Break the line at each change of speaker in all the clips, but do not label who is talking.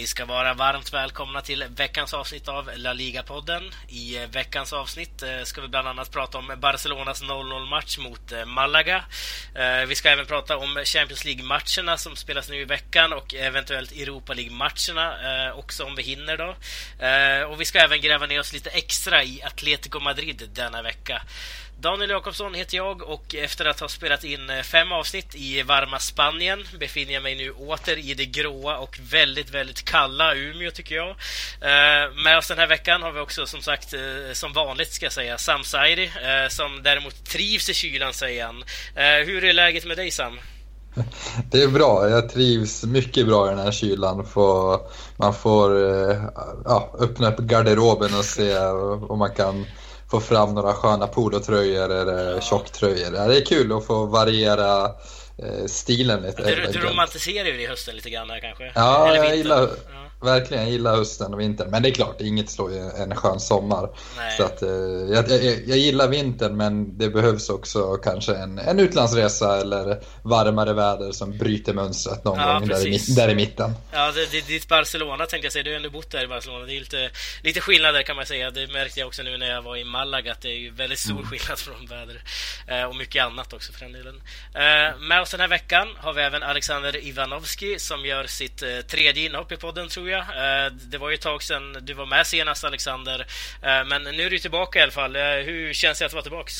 Ni ska vara varmt välkomna till veckans avsnitt av La Liga-podden. I eh, veckans avsnitt eh, ska vi bland annat prata om Barcelonas 0-0-match mot eh, Malaga. Vi ska även prata om Champions League-matcherna som spelas nu i veckan och eventuellt Europa League-matcherna också om vi hinner då. Och vi ska även gräva ner oss lite extra i Atletico Madrid denna vecka. Daniel Jakobsson heter jag och efter att ha spelat in eh, fem avsnitt i varma Spanien befinner jag mig nu åter i det gråa och väldigt, väldigt kalla Umeå tycker jag. Eh, med oss den här veckan har vi också som sagt, eh, som vanligt ska jag säga, Sam Saidi som däremot trivs i kylan säger han. Hur är läget med dig Sam?
Det är bra, jag trivs mycket bra i den här kylan. man får ja, öppna upp garderoben och se om man kan få fram några sköna polotröjor eller tjocktröjor. det är kul att få variera eh, stilen lite.
Du, du romantiserar ju det i hösten lite grann här kanske?
Ja, jag gillar, ja. Verkligen, jag gillar hösten och vintern. Men det är klart, inget slår ju en skön sommar. Nej. Så att, eh, jag, jag, jag, gillar vintern men det behövs också kanske en, en utlandsresa eller varmare väder som bryter mönstret någon ja, gång där i, där i, mitten.
Ja, det, det, ditt Barcelona tänkte jag säga. Du har ändå bott där i Barcelona. Det är lite, lite skillnader kan man säga. Det märkte jag också nu när jag var i Malaga att det är väldigt stor mm. skillnad från väder. Eh, och mycket annat också för den delen. Eh, med oss den här veckan har vi även Alexander Ivanovski som gör sitt tredje inhopp i podden tror jag jag. Eh, det var ju ett tag sedan du var med senast, Alexander. Eh, men nu är du tillbaka i alla fall. Eh, hur känns det att vara tillbaka?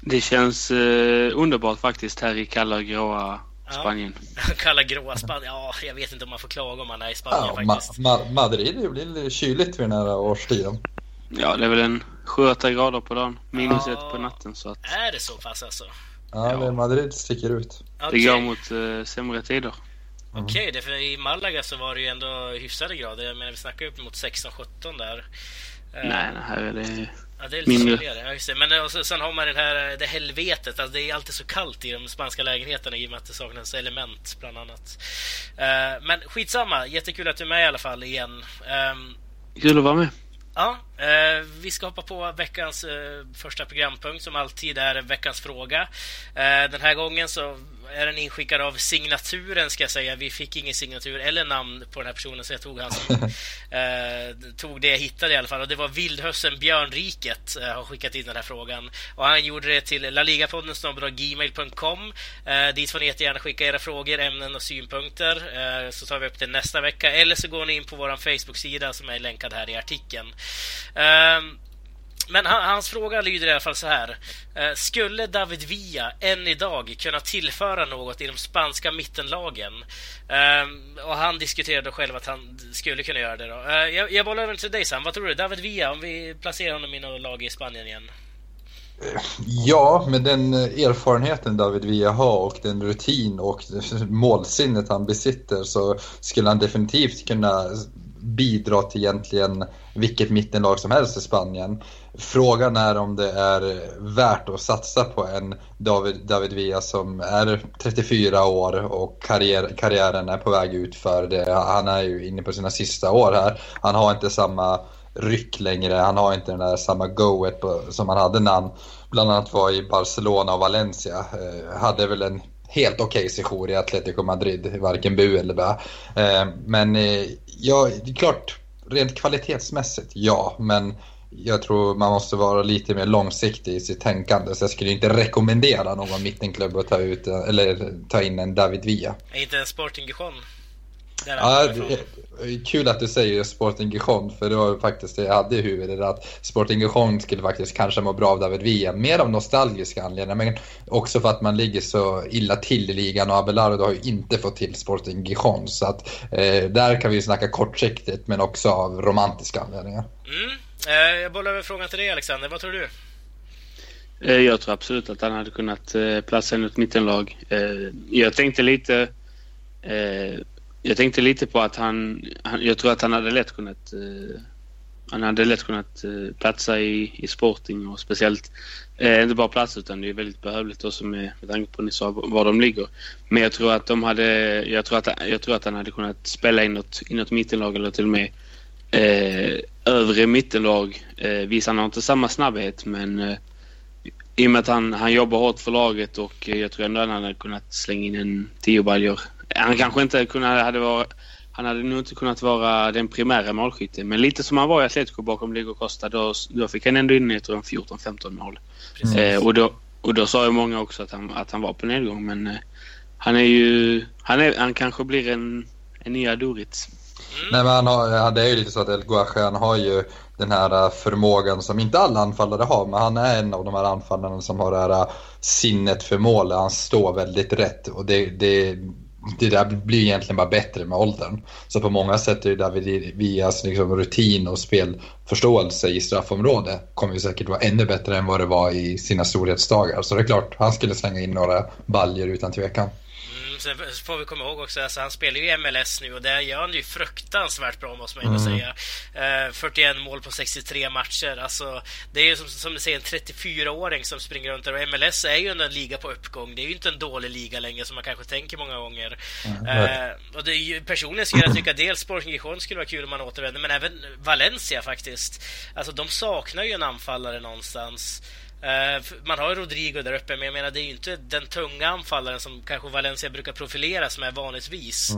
Det känns underbart faktiskt här i kalla och gråa Spanien.
Ja, kalla gråa Spanien. Ja, jag vet inte om man får klaga om man är i Spanien ja, faktiskt.
Ma Ma Madrid det blir lite kyligt vid den här årstiden.
Ja, det är väl en 7-8 grader på dagen. Minus ja, ett på natten. Så att...
Är det så pass alltså?
Ja, ja. Madrid sticker ut.
Okay. Det går mot uh, sämre tider.
Mm. Okej, okay, för i Malaga så var det ju ändå hyfsade grader. Jag menar, vi snackar upp mot 16-17 där.
Eh, nej, det här är det
Ja, det är lite mindre. Ja, just det. Men eh, och så, sen har man den här, det helvetet. Alltså, det är alltid så kallt i de spanska lägenheterna i och med att det saknas element, bland annat. Uh, men skitsamma. Jättekul att du är med i alla fall igen. Um,
Kul att vara med.
Ja, uh, vi ska hoppa på veckans uh, första programpunkt som alltid är veckans fråga. den här gången så är den inskickad av signaturen ska jag säga. Vi fick ingen signatur eller namn på den här personen så jag tog han som eh, tog det jag hittade i alla fall. Och det var Vildhösten Björnriket eh, har skickat in den här frågan. Och han gjorde det till laligapodden gmail.com. Eh, dit får ni jättegärna skicka era frågor, ämnen och synpunkter. Eh, så tar vi upp det nästa vecka. Eller så går ni in på vår Facebook-sida som är länkad här i artikeln. Ehm, men hans fråga lyder i alla fall så här. Ehm, skulle David Villa än idag kunna tillföra något i de spanska mittenlagen? Ehm, och han diskuterade själv att han skulle kunna göra det. Då. Jag, jag bollar över till dig Sam. Vad tror du? David Villa, om vi placerar honom i något lag i Spanien igen?
Ja, med den eh, erfarenheten David Villa har och den rutin och målsinnet han besitter så skulle han definitivt kunna bidra till egentligen vilket mittenlag som helst i Spanien. Frågan är om det är värt att satsa på en David, David Villa som är 34 år och karriär, karriären är på väg ut för det. Han är ju inne på sina sista år här. Han har inte samma ryck längre. Han har inte den där samma goet som han hade när han bland annat var i Barcelona och Valencia. Eh, hade väl en helt okej okay sejour i Atletico Madrid, varken bu eller bä. Eh, men eh, ja, det är klart, rent kvalitetsmässigt, ja. Men jag tror man måste vara lite mer långsiktig i sitt tänkande. Så jag skulle inte rekommendera någon mittenklubb att ta, ut, eller ta in en David Villa.
Inte en Sporting Gijon?
Ja, kul att du säger Sporting Gijon, för det var faktiskt det jag hade i huvudet. Att Sporting Gijon skulle faktiskt kanske må bra av David Villa. Mer av nostalgiska anledningar, men också för att man ligger så illa till i ligan och Abelardo har ju inte fått till Sporting Gijon. Så att eh, där kan vi snacka kortsiktigt, men också av romantiska anledningar.
Mm. Eh, jag bollar över frågan till dig Alexander, vad tror du?
Eh, jag tror absolut att han hade kunnat eh, platsa in ett mittenlag. Jag tänkte lite jag tänkte lite på att han, han, jag tror att han hade lätt kunnat eh, han hade lätt kunnat eh, platsa i, i Sporting och speciellt eh, inte bara platsa utan det är väldigt behövligt också med, med tanke på ni sa var de ligger. Men jag tror att de hade, jag tror att, jag tror att han hade kunnat spela i något, i något mittenlag eller till och med eh, övre mittenlag. Eh, visst, han har inte samma snabbhet men eh, i och med att han, han jobbar hårt för laget och eh, jag tror ändå att han hade kunnat slänga in en tio baljor. Han kanske inte kunde, hade varit, han hade nog inte kunnat vara den primära målskytten. Men lite som han var i Atletico bakom Diego Costa, då, då fick han ändå in 14-15 mål. Eh, och, då, och då sa ju många också att han, att han var på nedgång. Men eh, han är ju... Han, är, han kanske blir en, en nya Dorit.
Mm. Nej, men han har, det är ju lite så att El Guache, han har ju den här äh, förmågan som inte alla anfallare har, men han är en av de här anfallarna som har det här äh, sinnet för mål. Han står väldigt rätt och det, det, det där blir egentligen bara bättre med åldern. Så på många sätt är det där Vias alltså liksom rutin och spelförståelse i straffområde kommer ju säkert vara ännu bättre än vad det var i sina storhetsdagar. Så det är klart, han skulle slänga in några baljer utan tvekan mm
sen får vi komma ihåg också, alltså han spelar ju i MLS nu och där gör han ju fruktansvärt bra måste man ju mm. säga. Eh, 41 mål på 63 matcher. Alltså, det är ju som, som du säger en 34-åring som springer runt där och MLS är ju en liga på uppgång. Det är ju inte en dålig liga längre som man kanske tänker många gånger. Mm. Eh, och det är ju, personligen skulle jag tycka dels Sporting Gijon skulle vara kul om man återvänder, men även Valencia faktiskt. Alltså de saknar ju en anfallare någonstans. Uh, man har Rodrigo där uppe, men jag menar det är ju inte den tunga anfallaren som kanske Valencia brukar profilera som är vanligtvis.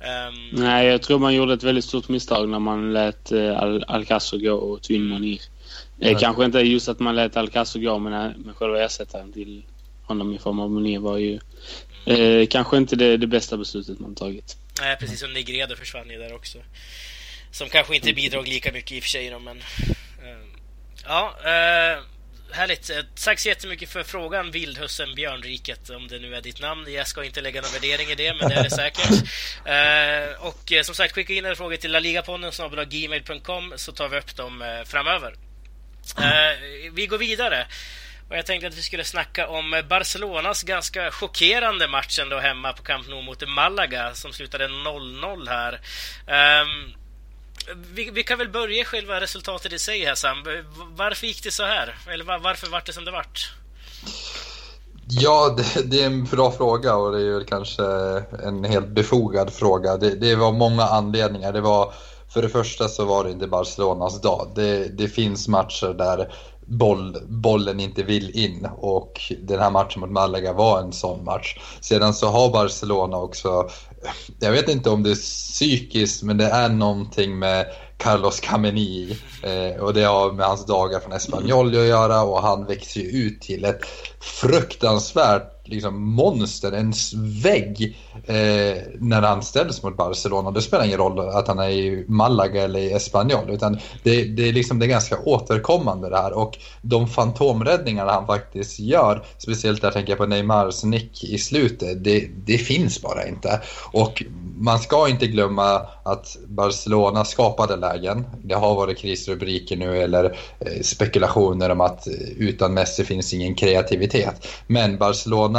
Mm.
Um, Nej, jag tror man gjorde ett väldigt stort misstag när man lät uh, Al gå och tog in Monir. Mm. Kanske inte just att man lät Alcacer gå, men, uh, men själva ersättaren till honom i form av Monir var ju mm. kanske inte det, det, bästa beslutet man tagit.
Nej, precis som Negredo försvann ju där också. Som kanske inte bidrog lika mycket i och för sig, men... ja, Härligt. Eh, tack så jättemycket för frågan, Vildhussen Björnriket, om det nu är ditt namn. Jag ska inte lägga någon värdering i det, men det är det säkert. uh, och uh, som sagt, skicka in era frågor till laligaponden gmail.com så tar vi upp dem framöver. vi går vidare. Och jag tänkte att vi skulle snacka om Barcelonas ganska chockerande match ändå hemma på Camp Nou mot Malaga som slutade 0-0 här. Um, vi, vi, kan väl börja själva resultatet i sig här Sam. Varför gick det så här? Eller var, varför vart det som det vart?
Ja, det, det, är en bra fråga och det är väl kanske en helt befogad fråga. Det, det, var många anledningar. Det var, för det första så var det inte Barcelonas dag. Det, det finns matcher där boll, bollen inte vill in och den här matchen mot Malaga var en sån match. Sedan så har Barcelona också jag vet inte om det är psykiskt, men det är någonting med Carlos Kameni eh, och det har med hans dagar från Espanyol att göra och han växer ju ut till ett fruktansvärt liksom, monster, en vägg eh, när han ställs mot Barcelona. Det spelar ingen roll att han är i Malaga eller i Espanyol utan det, det, är liksom, det är ganska återkommande det här och de fantomräddningarna han faktiskt gör, speciellt där tänker jag på Neymars nick i slutet, det, det finns bara inte. Och man ska inte glömma att Barcelona skapade lägen. Det har varit krisrubriker nu eller eh, spekulationer om att eh, utan Messi finns ingen kreativitet. Men Barcelona,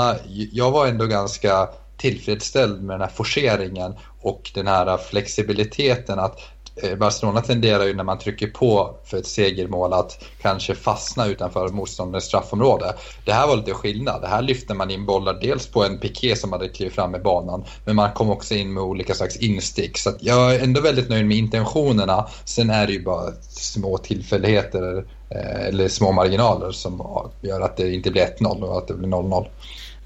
jag var ändå ganska tillfredsställd med den här forceringen och den här flexibiliteten att eh, Barcelona tenderar ju när man trycker på för ett segermål att kanske fastna utanför motståndarens straffområde. Det här var lite skillnad. Det här lyfte man in bollar dels på en piké som hade klivit fram i banan men man kom också in med olika slags instick. Så jag är ändå väldigt nöjd med intentionerna. Sen är det ju bara små tillfälligheter eller små marginaler som gör att det inte blir 1-0 och att det blir 0-0.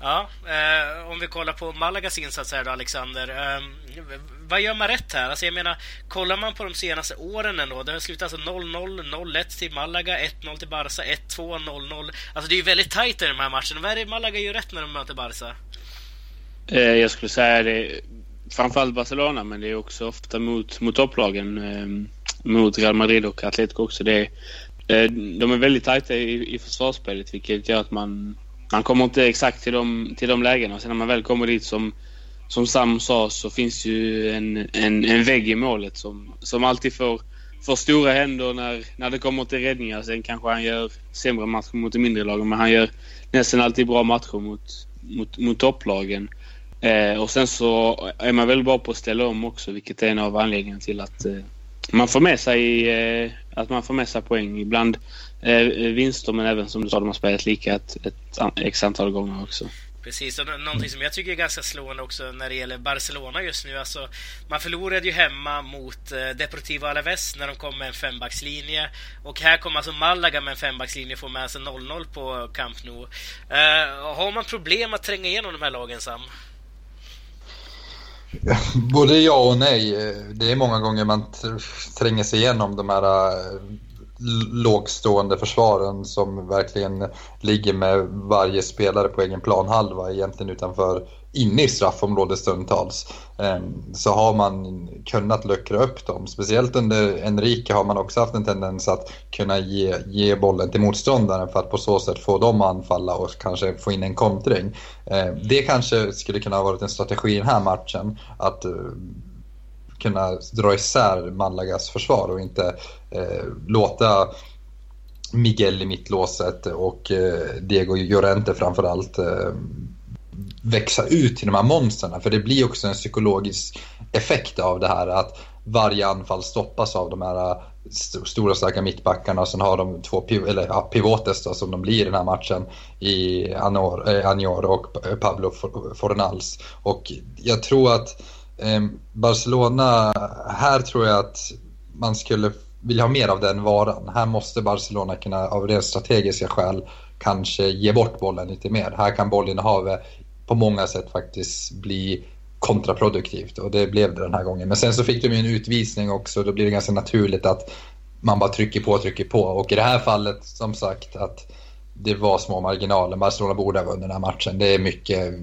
Ja, eh, om vi kollar på Malagas insats här då, Alexander. Eh, vad gör man rätt här? Alltså jag menar, kollar man på de senaste åren ändå. Det har slutat alltså 0-0, 0-1 till Malaga, 1-0 till Barca, 1-2, 0-0. Alltså det är ju väldigt tajt i de här matcherna. Vad är det Malaga gör rätt när de möter Barca?
Eh, jag skulle säga det framförallt Barcelona, men det är också ofta mot, mot topplagen. Eh, mot Real Madrid och Atletico också. Det är, eh, Eh, de är väldigt tajta i, i försvarsspelet, vilket gör att man man kommer inte exakt till de, till de lägena. Sen när man väl kommer dit som, som Sam sa så finns ju en, en, en vägg i målet som, som alltid får, får stora händer när, när det kommer till räddningar. Sen kanske han gör sämre matcher mot de mindre lagen men han gör nästan alltid bra matcher mot, mot, mot topplagen. Eh, och sen så är man väldigt bra på att ställa om också vilket är en av anledningarna till att eh, man får med sig, eh, att man får med sig poäng. Ibland eh, vinster men även som du sa, de har spelat lika ett, ett x antal gånger också.
Precis, och någonting som jag tycker är ganska slående också när det gäller Barcelona just nu. Alltså, man förlorade ju hemma mot eh, Deportivo Alaves när de kom med en fembackslinje. Och här kommer alltså Malaga med en fembackslinje och får med sig 0-0 på Camp Nou. Uh, eh, har man problem att tränga igenom de här lagen, Sam?
Både ja och nej. Eh, Det är många gånger man tränger sig igenom de här eh, lågstående försvaren som verkligen ligger med varje spelare på egen planhalva egentligen utanför inne i straffområdet stundtals. Ehm, så har man kunnat luckra upp dem. Speciellt under Enrique har man också haft en tendens att kunna ge, ge bollen till motståndaren för att på så sätt få dem att anfalla och kanske få in en kontring. Ehm, det kanske skulle kunna ha varit en strategi i den här matchen. Att eh, kunna dra isär Malagas försvar och inte eh, låta Miguel i mittlåset och eh, Diego Llorente framförallt eh, växa ut till de här monstren. För det blir också en psykologisk effekt av det här att varje anfall stoppas av de här eh, stora starka mittbackarna och sen har de två piv eller, ja, pivotes då, som de blir i den här matchen i Anor, eh, Anior och Pablo Fornals. Och jag tror att eh, Ehm, Barcelona, här tror jag att man skulle vilja ha mer av den varan. Här måste Barcelona kunna av rent strategiska skäl kanske ge bort bollen lite mer. Här kan bollinnehavet på många sätt faktiskt bli kontraproduktivt och det blev det den här gången. Men sen så fick de ju en utvisning också, då blir det ganska naturligt att man bara trycker på och trycker på. Och i det här fallet, som sagt, att det var små marginaler. Barcelona borde ha vunnit den här matchen. Det är mycket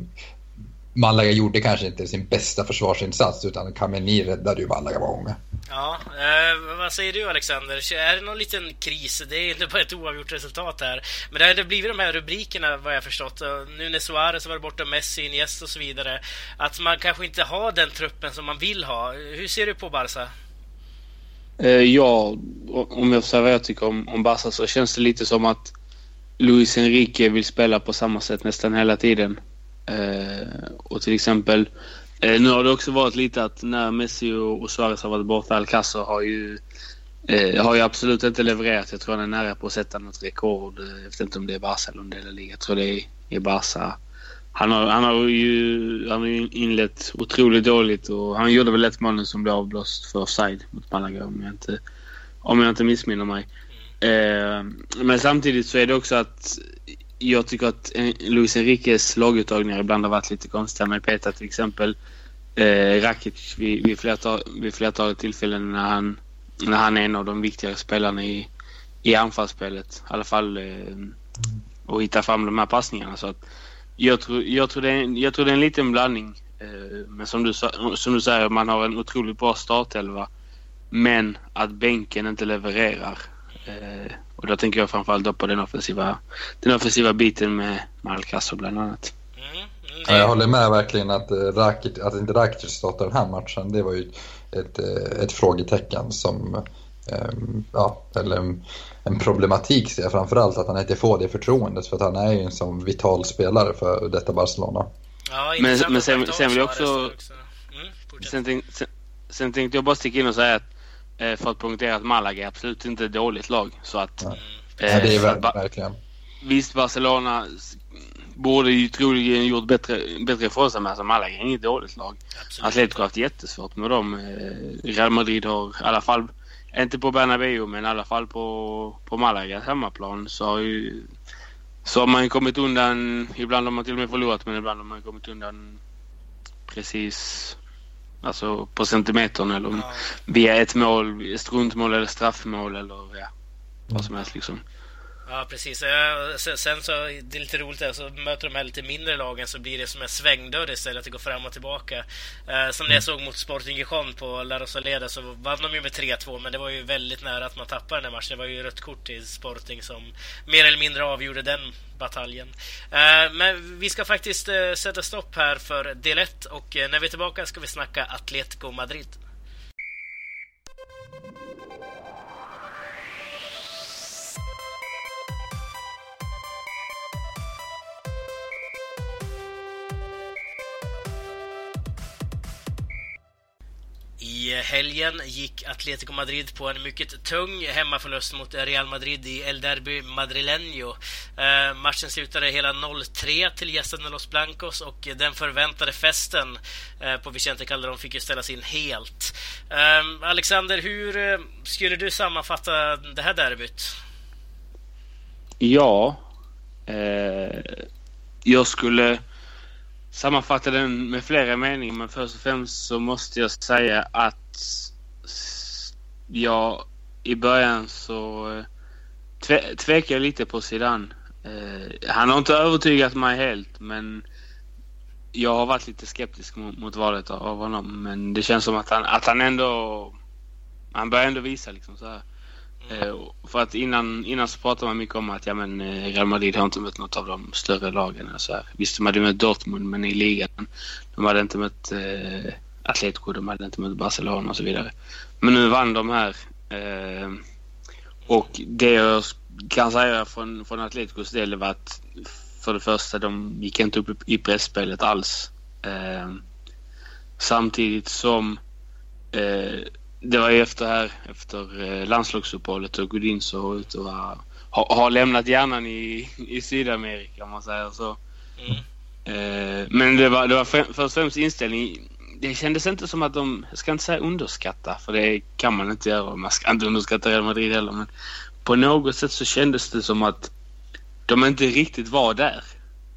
Malaga gjorde kanske inte sin bästa försvarsinsats utan Kameni räddade ju Malaga många gånger.
Ja, eh, vad säger du Alexander? Är det någon liten kris? Det är inte bara ett oavgjort resultat här. Men det har blivit de här rubrikerna vad jag förstått. Nu när Suarez varit borta, Messi, Iniesta och så vidare. Att man kanske inte har den truppen som man vill ha. Hur ser du på Barca?
Eh, ja, om jag säger vad jag tycker om, om Barca så känns det lite som att Luis Enrique vill spela på samma sätt nästan hela tiden. Eh, och till exempel, eh, nu har det också varit lite att när Messi och, Suarez har varit borta, Alcázar har ju Eh, har ju absolut inte levererat. Jag tror han är nära på att sätta något rekord. Jag vet inte om det är Barca eller om det är Liga. Jag tror det är, är Barca. Han har, han har ju han har inlett otroligt dåligt och han gjorde väl ett mål som blev avblåst för offside mot Malaga om jag inte, om jag inte missminner mig. Eh, men samtidigt så är det också att jag tycker att eh, Luis Enriques laguttagningar ibland har varit lite konstiga. Med Peter till exempel eh, Rakic vid, vid, flertal, vid flertalet tillfällen när han, när han är en av de viktigare spelarna i, i anfallsspelet. I alla fall eh, och hitta fram de här passningarna. Så att jag, tror, jag, tror det är, jag tror det är en liten blandning. Eh, men som du, som du säger, man har en otroligt bra startelva. Men att bänken inte levererar. Eh, och då tänker jag framförallt då på den offensiva, den offensiva biten med Malkasso bland annat. Mm,
mm, ja, jag håller med verkligen att, eh, Rakic, att inte Rakic startade den här matchen. Det var ju ett, eh, ett frågetecken som, ja, eller en, en problematik ser jag framförallt att han inte får det förtroendet för att han är ju en sån vital spelare för detta Barcelona.
Ja, men, men sen, sen vill jag också... också. Mm, sen, tänk, sen, sen tänkte jag bara sticka in och säga att för att poängtera att Malaga är absolut inte ett dåligt lag. Så att,
ja. Eh, ja, det är ver verkligen.
Visst, Barcelona borde ju troligen gjort bättre, bättre ifrån sig med. Alltså Malaga är inget dåligt lag. Absolut. Atletico har haft jättesvårt med dem. Eh, Real Madrid har i alla fall, inte på Bernabéu men i alla fall på, på Malagas hemmaplan så har ju så har man kommit undan, ibland har man till och med förlorat men ibland har man kommit undan precis Alltså på centimetern eller ja. via ett mål, struntmål eller straffmål eller ja, vad som helst liksom.
Ja, precis. Sen så, det är lite roligt, så möter de här lite mindre lagen så blir det som en svängdörr istället, att det går fram och tillbaka. Eh, som det jag såg mot Sporting Gijon på La Rosaleda så vann de ju med 3-2, men det var ju väldigt nära att man tappade den här matchen. Det var ju rött kort till Sporting som mer eller mindre avgjorde den bataljen. Eh, men vi ska faktiskt eh, sätta stopp här för del 1 och när vi är tillbaka ska vi snacka Atletico Madrid. I helgen gick Atletico Madrid på en mycket tung hemmaförlust mot Real Madrid i El Derby Madrileño. Eh, matchen slutade hela 0-3 till gästerna Los Blancos och den förväntade festen eh, på Vicente Calderón fick ju ställas in helt. Eh, Alexander, hur eh, skulle du sammanfatta det här derbyt?
Ja, eh, jag skulle sammanfatta den med flera meningar men först och främst så måste jag säga att jag i början så eh, tve, tvekade jag lite på sidan. Eh, han har inte övertygat mig helt men jag har varit lite skeptisk mot, mot valet av honom. Men det känns som att han, att han ändå... Han börjar ändå visa liksom så här. Eh, för att innan, innan så pratade man mycket om att ja, men, eh, Real Madrid har inte mött något av de större lagen. Så här. Visst, de hade mött Dortmund, men i ligan. De hade inte mött eh, Atletico, de hade inte mött Barcelona och så vidare. Men nu vann de här. Eh, och det jag kan säga från, från Atleticos del var att för det första, de gick inte upp i pressspelet alls. Eh, samtidigt som eh, det var efter här, efter eh, landslagsuppehållet och Godin så ut och har, har lämnat hjärnan i, i Sydamerika om man säger så. Mm. Eh, men det var, det var först och främst inställning. Det kändes inte som att de, jag ska inte säga underskatta, för det kan man inte göra. Man ska inte underskatta Real Madrid heller. Men på något sätt så kändes det som att de inte riktigt var där.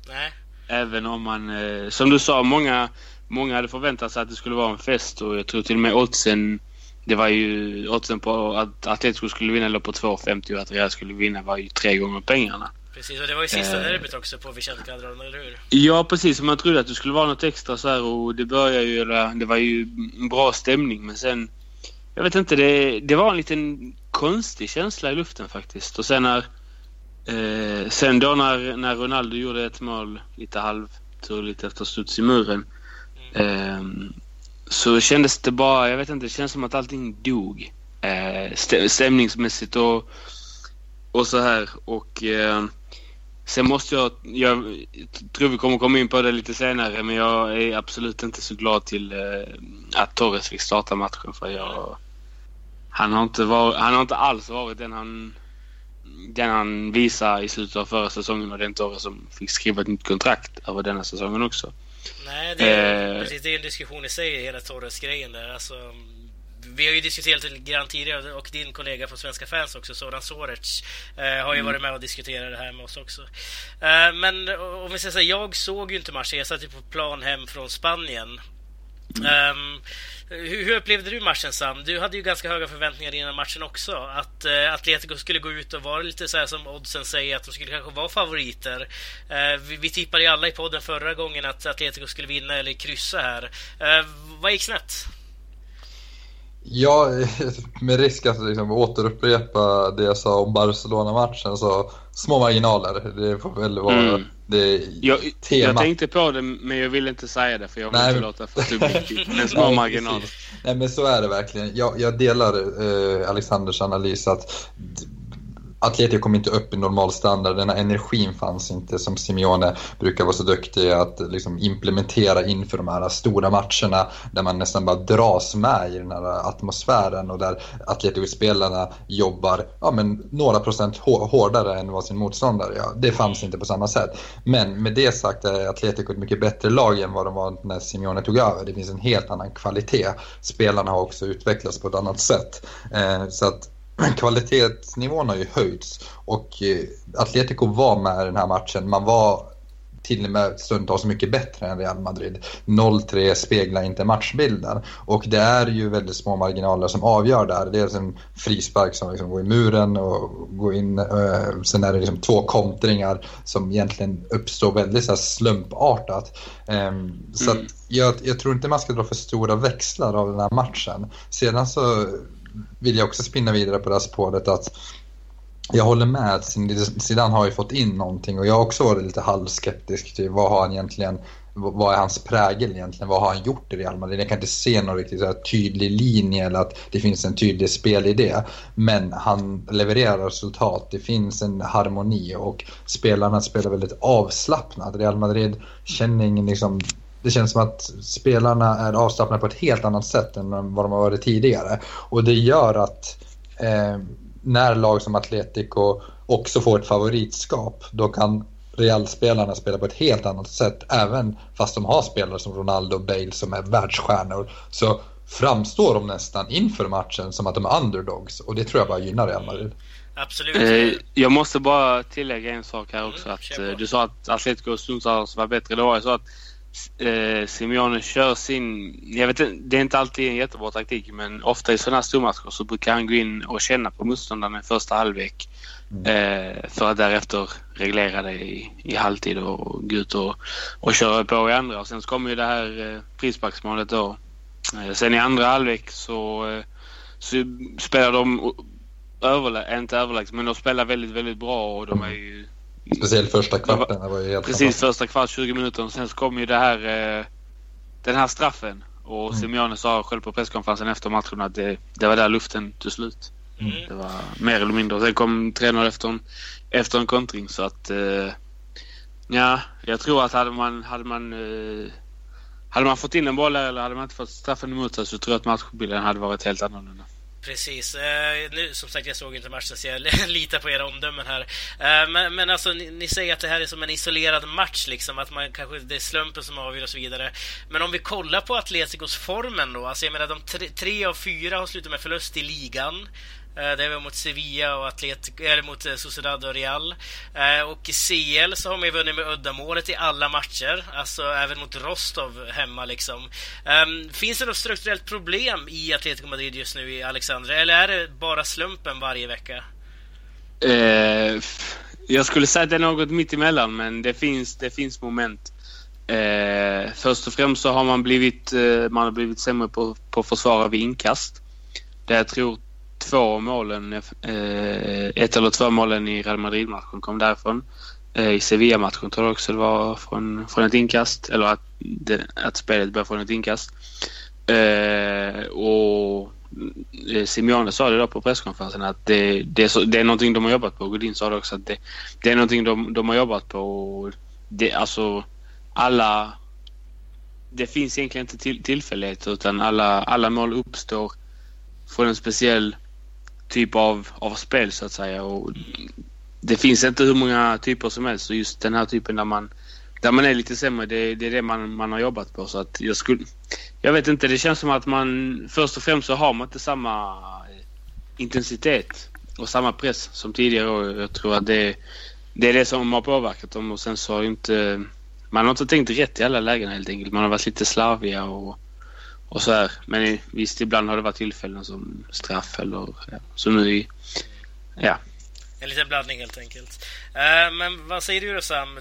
Nej.
Även om man, eh, som du sa, många, många hade förväntat sig att det skulle vara en fest och jag tror till och med oddsen det var ju oddsen på att Atletico skulle vinna låg på 2,50 och att Real skulle vinna var ju tre gånger pengarna.
Precis, och det var ju sista eh, derbyt också på Vicente Calderon, eller hur?
Ja, precis. Man trodde att det skulle vara något extra så här och det började ju, det var ju en bra stämning men sen jag vet inte, det, det var en liten konstig känsla i luften faktiskt. Och sen när Eh, sen då när, när Ronaldo gjorde ett mål lite halvturligt efter studs i muren. Eh, så kändes det bara, jag vet inte, det känns som att allting dog. Eh, stämningsmässigt och, och så här. Och eh, sen måste jag, jag tror vi kommer komma in på det lite senare, men jag är absolut inte så glad till eh, att Torres fick starta matchen för jag han har inte, var, han har inte alls varit den han den han visade i slutet av förra säsongen och den Torres som fick skriva ett nytt kontrakt över denna säsongen också.
Nej, det är, eh, precis, det är en diskussion i sig, hela Torres-grejen där. Alltså, vi har ju diskuterat lite grann tidigare och din kollega på Svenska fans också, Soran Soric, eh, har ju mm. varit med och diskuterat det här med oss också. Eh, men om vi säger så här, jag såg ju inte matchen. Jag satt ju på plan hem från Spanien. Mm. Um, hur, hur, upplevde du matchen Sam? Du hade ju ganska höga förväntningar innan matchen också. Att uh, Atletico skulle gå ut och vara lite så här som oddsen säger, att de skulle kanske vara favoriter. Uh, vi, vi tippade ju alla i podden förra gången att Atletico skulle vinna eller kryssa här. Uh, vad gick snett?
Ja, med risk att liksom återupprepa det jag sa om Barcelona-matchen så små marginaler. Det får väl vara mm. Det
jag, tema. Jag tänkte på det men jag ville inte säga det för jag vill Nej, inte men... låta för subjektivt. Men små Nej, marginaler.
Nej men så är det verkligen. Jag, jag delar eh, Alexanders analys att Atletico kom inte upp i normalstandard, den här energin fanns inte som Simeone brukar vara så duktig att liksom implementera inför de här stora matcherna där man nästan bara dras med i den här atmosfären och där Atletico-spelarna jobbar ja, men några procent hårdare än vad sin motståndare gör. Det fanns inte på samma sätt. Men med det sagt är Atletico ett mycket bättre lag än vad de var när Simeone tog över. Det finns en helt annan kvalitet. Spelarna har också utvecklats på ett annat sätt. Eh, så att kvalitetsnivån har ju höjts och eh, Atletico var med i den här matchen. Man var till och med stundtals mycket bättre än Real Madrid. 0-3 speglar inte matchbilden. Och det är ju väldigt små marginaler som avgör där. Dels en frispark som liksom går i muren och går in. Eh, sen är det liksom två kontringar som egentligen uppstår väldigt så slumpartat. Eh, så mm. jag, jag tror inte man ska dra för stora växlar av den här matchen. Sedan så vill jag också spinna vidare på det här spåret att jag håller med att Zidane har ju fått in någonting och jag har också varit lite halvskeptisk till vad har han egentligen vad är hans prägel egentligen? Vad har han gjort i Real Madrid? Jag kan inte se någon riktigt så tydlig linje eller att det finns en tydlig spelidé. Men han levererar resultat. Det finns en harmoni och spelarna spelar väldigt avslappnat. Real Madrid känner ingen liksom det känns som att spelarna är avslappnade på ett helt annat sätt än vad de har varit tidigare. Och det gör att eh, när lag som Atletico också får ett favoritskap, då kan Real-spelarna spela på ett helt annat sätt. Även fast de har spelare som Ronaldo och Bale som är världsstjärnor så framstår de nästan inför matchen som att de är underdogs och det tror jag bara gynnar Real Madrid.
Absolut.
Eh, jag måste bara tillägga en sak här också. Mm, att, eh, du sa att Atletico stundtals var bättre. Det var så att eh, Simeone kör sin... Jag vet inte, det är inte alltid en jättebra taktik men ofta i sådana här stormatcher så brukar han gå in och känna på motståndarna i första halvlek. Mm. Eh, för att därefter reglera det i, i halvtid och gå ut och, och köra på i andra. Och sen så kommer ju det här eh, frisparksmålet då. Eh, sen i andra halvlek så, eh, så spelar de överlä inte överlägset men de spelar väldigt, väldigt bra och de är ju
Speciellt första kvarten. Det var ju helt
Precis, första kvart, 20 minuter. Sen så kom ju det här, eh, den här straffen. Och mm. Simeone sa själv på presskonferensen efter matchen att det, det var där luften tog slut. Mm. Det var mer eller mindre. Sen kom 3-0 efter en, efter en kontring så att... Eh, ja, jag tror att hade man, hade man eh, hade man fått in en boll eller hade man inte fått straffen emot sig så tror jag att matchbilden hade varit helt annorlunda.
Precis. Eh, nu, som sagt, jag såg inte matchen så jag litar på era omdömen här. Eh, men, men alltså, ni, ni, säger att det här är som en isolerad match, liksom. Att man kanske, det är slumpen som avgör och så vidare. Men om vi kollar på Atleticos formen då. Alltså, jag menar, de tre, tre av fyra har slutat med förlust i ligan. Eh, det var mot Sevilla och Atletico, eller mot eh, Sociedad och Real. Eh, och i CL så har man ju vunnit med uddamålet i alla matcher, alltså även mot Rostov hemma liksom. Ehm, finns det något strukturellt problem i Atletico Madrid just nu i Alexandra, eller är det bara slumpen varje vecka?
Eh, jag skulle säga att det är något mitt emellan, men det finns, det finns moment. Eh, först och främst så har man blivit, eh, man har blivit sämre på, på att försvara vid inkast. Det jag tror två målen, eh, ett eller två målen i Real Madrid-matchen kom därifrån. Eh, I Sevilla-matchen tror jag också det var från, från ett inkast. Eller att, det, att spelet började från ett inkast. Eh, och eh, Simeone sa det då på presskonferensen att det, det, är så, det är någonting de har jobbat på. Godin sa det också att det, det är någonting de, de har jobbat på. Det, alltså alla... Det finns egentligen inte till, tillfälligheter utan alla, alla mål uppstår från en speciell typ av, av spel så att säga. Och det finns inte hur många typer som helst och just den här typen där man, där man är lite sämre, det, det är det man, man har jobbat på. Så att jag skulle... Jag vet inte, det känns som att man först och främst så har man inte samma intensitet och samma press som tidigare år. Jag tror att det, det är det som har påverkat dem och sen så har inte... Man har inte tänkt rätt i alla lägen helt enkelt. Man har varit lite slarviga och och så här. Men visst, ibland har det varit tillfällen som straff eller ja, som nu i... Ja.
En liten blandning helt enkelt. Uh, men vad säger du då Sam?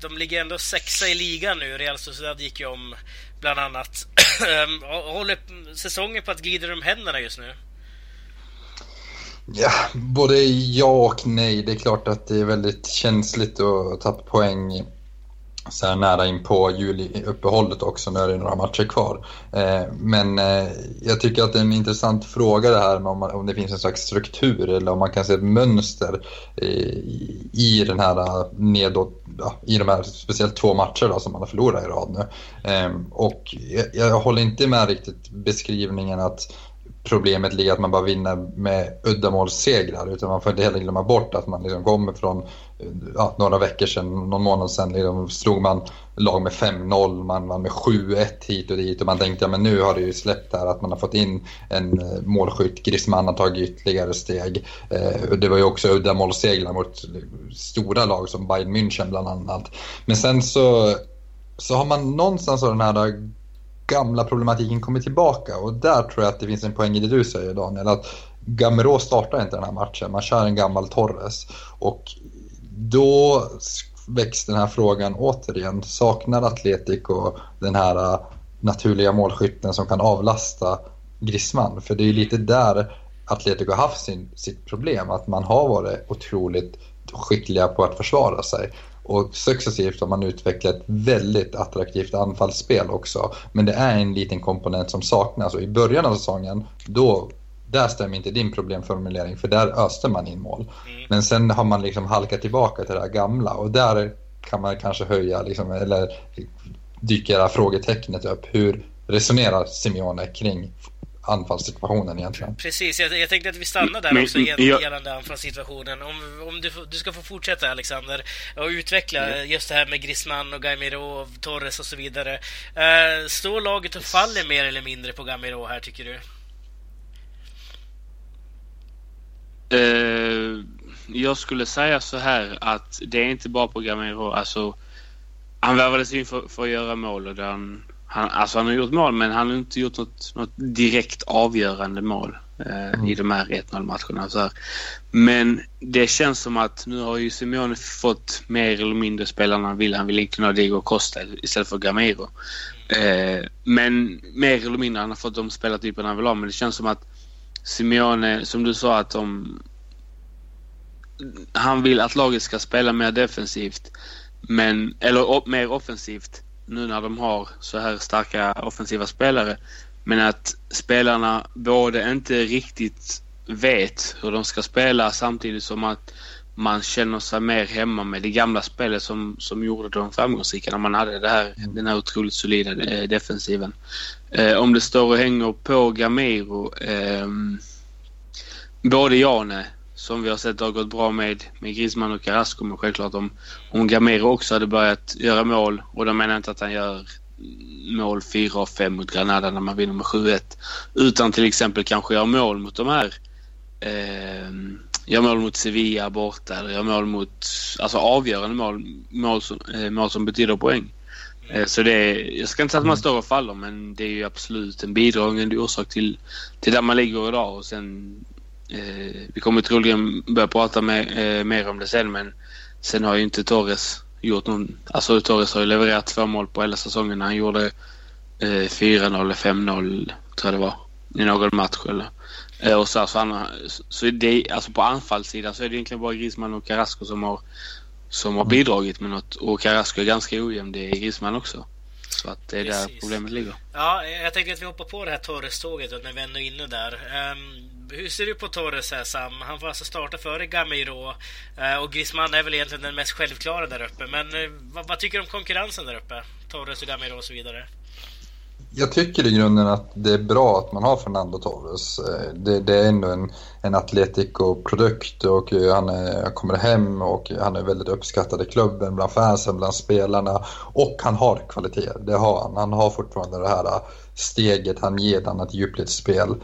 De ligger ändå sexa i ligan nu. Real Sociedad gick ju om bland annat. Ehm, håller säsongen på att glida ur händerna just nu?
Ja, både ja och nej. Det är klart att det är väldigt känsligt att tappa poäng så här nära in på juliuppehållet också, nu är det några matcher kvar. Eh, men eh, jag tycker att det är en intressant fråga det här med om, om det finns en slags struktur eller om man kan se ett mönster eh, i, den här nedåt, ja, i de här speciellt två matcher då, som man har förlorat i rad nu. Och jag, jag håller inte med riktigt beskrivningen att problemet ligger att man bara vinner med uddamålssegrar utan man får inte heller glömma bort att man liksom kommer från eh, ja, några veckor sedan, någon månad sedan liksom slog man lag med 5-0, man vann med 7-1 hit och dit och man tänkte ja men nu har det ju släppt här att man har fått in en eh, målskytt, Griezmann har tagit ytterligare steg. Eh, det var ju också uddamålssegrar mot stora lag som Bayern München bland annat. Men sen så, så har man någonstans av den här gamla problematiken kommer tillbaka och där tror jag att det finns en poäng i det du säger Daniel. Att Gamero startar inte den här matchen, man kör en gammal Torres. Och då väcks den här frågan återigen. Saknar Atletico den här äh, naturliga målskytten som kan avlasta Griezmann? För det är ju lite där Atletico har haft sin, sitt problem. Att man har varit otroligt skickliga på att försvara sig. Och successivt har man utvecklat ett väldigt attraktivt anfallsspel också. Men det är en liten komponent som saknas och i början av säsongen då där stämmer inte din problemformulering för där öste man in mål. Mm. Men sen har man liksom halkat tillbaka till det här gamla och där kan man kanske höja liksom, eller här frågetecknet upp. Hur resonerar Simeone kring anfallssituationen egentligen.
Precis, jag, jag tänkte att vi stannar där också gällande anfallssituationen. Om, om du, du ska få fortsätta Alexander och utveckla just det här med Griezmann och Gaimiro, Torres och så vidare. Uh, står laget och faller mer eller mindre på Gaimiro här tycker du?
Uh, jag skulle säga så här att det är inte bara på Gaimiro. Alltså, han värvades in för, för, att göra mål och han, han, alltså han har gjort mål men han har inte gjort något, något direkt avgörande mål eh, mm. i de här 1-0 matcherna. Så här. Men det känns som att nu har ju Simeone fått mer eller mindre spelarna han vill. Han vill inte ha Diego Costa istället för Gamero. Eh, men mer eller mindre han har fått de spelartyperna han vill ha. Men det känns som att Simeone, som du sa att de... Han vill att laget ska spela mer defensivt. Men, eller mer offensivt nu när de har så här starka offensiva spelare. Men att spelarna både inte riktigt vet hur de ska spela samtidigt som att man känner sig mer hemma med det gamla spelet som, som gjorde dem framgångsrika när man hade det här, mm. den här otroligt solida eh, defensiven. Eh, om det står och hänger på Gamero, eh, både ja och nej. Som vi har sett har gått bra med, med Griezmann och Carrasco men självklart om, om Gamero också hade börjat göra mål och då menar jag inte att han gör mål 4 och 5 mot Granada när man vinner med 7-1. Utan till exempel kanske gör mål mot de här eh, gör mål mot Sevilla borta eller gör mål mot, alltså avgörande mål, mål som, eh, mål som betyder poäng. Eh, så det är, jag ska inte säga att man står och faller men det är ju absolut en bidragande orsak till, till där man ligger idag och sen eh, vi kommer troligen börja prata med, eh, mer om det sen men sen har ju inte Torres gjort någon, alltså Torres har ju levererat två mål på hela säsongen. Han gjorde eh, 4-0 eller 5-0 tror jag det var i någon match eller Eh, och så, så, han, så det, alltså på anfallssidan så är det egentligen bara Griezmann och Carrasco som har, som har mm. bidragit med något. Och Carrasco är ganska ojämn. Det är Griezmann också. Så att det är Precis. där problemet ligger.
Ja, jag tänkte att vi hoppar på det här Torres-tåget när vi ändå är inne där. Um, hur ser du på Torres här Sam? Han får alltså starta före Gamiro eh, och Griezmann är väl egentligen den mest självklara där uppe. Men eh, vad, vad, tycker du om konkurrensen där uppe? Torres och Gamiro och så vidare.
Jag tycker i grunden att det är bra att man har Fernando Torres. Eh, det, det är ändå en, en Atletico-produkt och han är, kommer hem och han är väldigt uppskattad i klubben, bland fansen, bland spelarna. Och han har kvaliteter, det har han. Han har fortfarande det här steget han ger ett annat djupledsspel.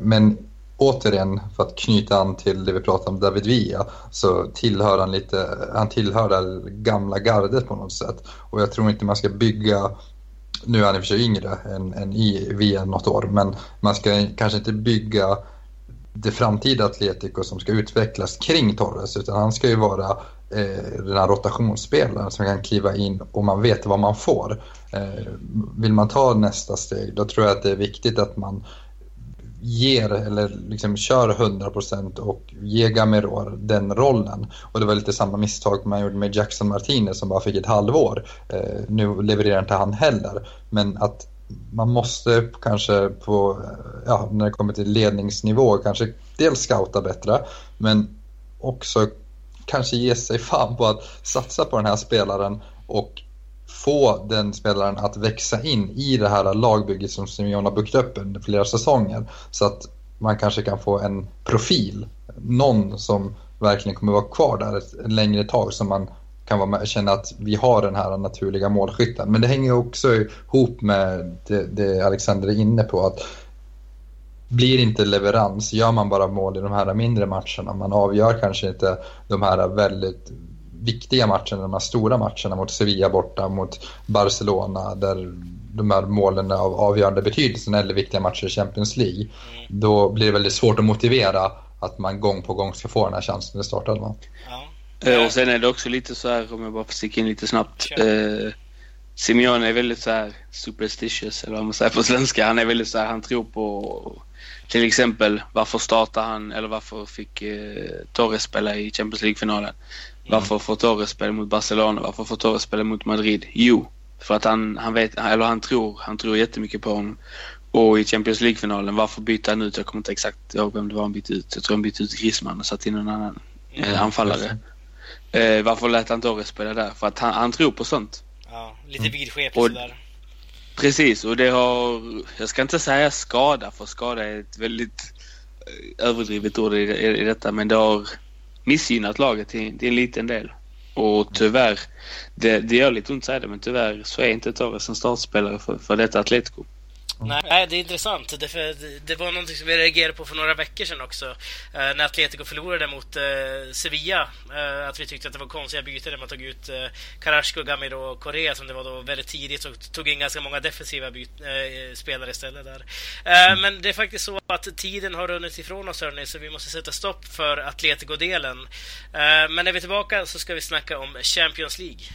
Men återigen, för att knyta an till det vi pratade om David Villa, så tillhör han lite, han tillhör det gamla gardet på något sätt. Och jag tror inte man ska bygga nu är han i och för sig yngre än, än i Villa något år, men man ska kanske inte bygga det framtida Atletico som ska utvecklas kring Torres, utan han ska ju vara eh, den här rotationsspelaren som kan kliva in och man vet vad man får. Eh, vill man ta nästa steg, då tror jag att det är viktigt att man ger eller liksom kör 100% och ger Gameror den rollen. Och det var lite samma misstag man gjorde med Jackson Martinez som bara fick ett halvår. Eh, nu levererar inte han heller. Men att man måste kanske på, eh, ja, när det kommer till ledningsnivå, kanske dels scouta bättre, men också kanske ge sig fan på att satsa på den här spelaren och få den spelaren att växa in i det här lagbygget som Simeone har byggt upp under flera säsonger. Så att man kanske kan få en profil, någon som verkligen kommer vara kvar där ett, längre tag som man kan vara med, känna att vi har den här naturliga målskytten. Men det hänger också ihop med det, det Alexander är inne på. att blir inte leverans, gör man bara mål i de här mindre matcherna, man avgör kanske inte de här väldigt viktiga matcherna, de här stora matcherna mot Sevilla borta, mot Barcelona där de här målen är av avgörande betydelse eller viktiga matcher i Champions League. Mm. Då blir det väldigt svårt att motivera att man gång på gång ska få den här chansen i startelvan.
Ja. Eh, och sen är det också lite så här, om jag bara får sticka in lite snabbt. Eh, Simeone är väldigt så här superstitious, eller vad man säger på svenska. Han är väldigt så här, han tror på till exempel varför startar han, eller varför fick eh, Torres spela i Champions League-finalen? Varför får Torres spela mot Barcelona? Varför får Torres spela mot Madrid? Jo, för att han, han vet, eller han tror, han tror jättemycket på honom. Och i Champions League-finalen, varför bytte han ut? Jag kommer inte exakt ihåg vem det var han bytte ut. Jag tror han bytte ut Griezmann och satte in en annan eh, anfallare. Eh, varför lät han Torres spela där? För att han, han tror på sånt.
Ja, lite vidskepligt och, sådär.
Precis, och det har, jag ska inte säga skada, för skada är ett väldigt eh, överdrivet ord i, i, i detta, men det har missgynnat laget till, till en liten del. Och tyvärr, det, det gör lite ont att säga det, men tyvärr så är inte Torres en startspelare för, för detta Atletico.
Nej, det är intressant. Det, för, det var någonting som vi reagerade på för några veckor sedan också. Eh, när Atletico förlorade mot eh, Sevilla. Eh, att vi tyckte att det var konstiga byten när man tog ut eh, Carrasco, Gamiro och Correa som det var då väldigt tidigt och tog in ganska många defensiva spelare istället där. Mm. Men det är faktiskt så att tiden har runnit ifrån oss hörni, så vi måste sätta stopp för Atletico-delen. Men när vi är tillbaka så ska vi snacka om Champions League.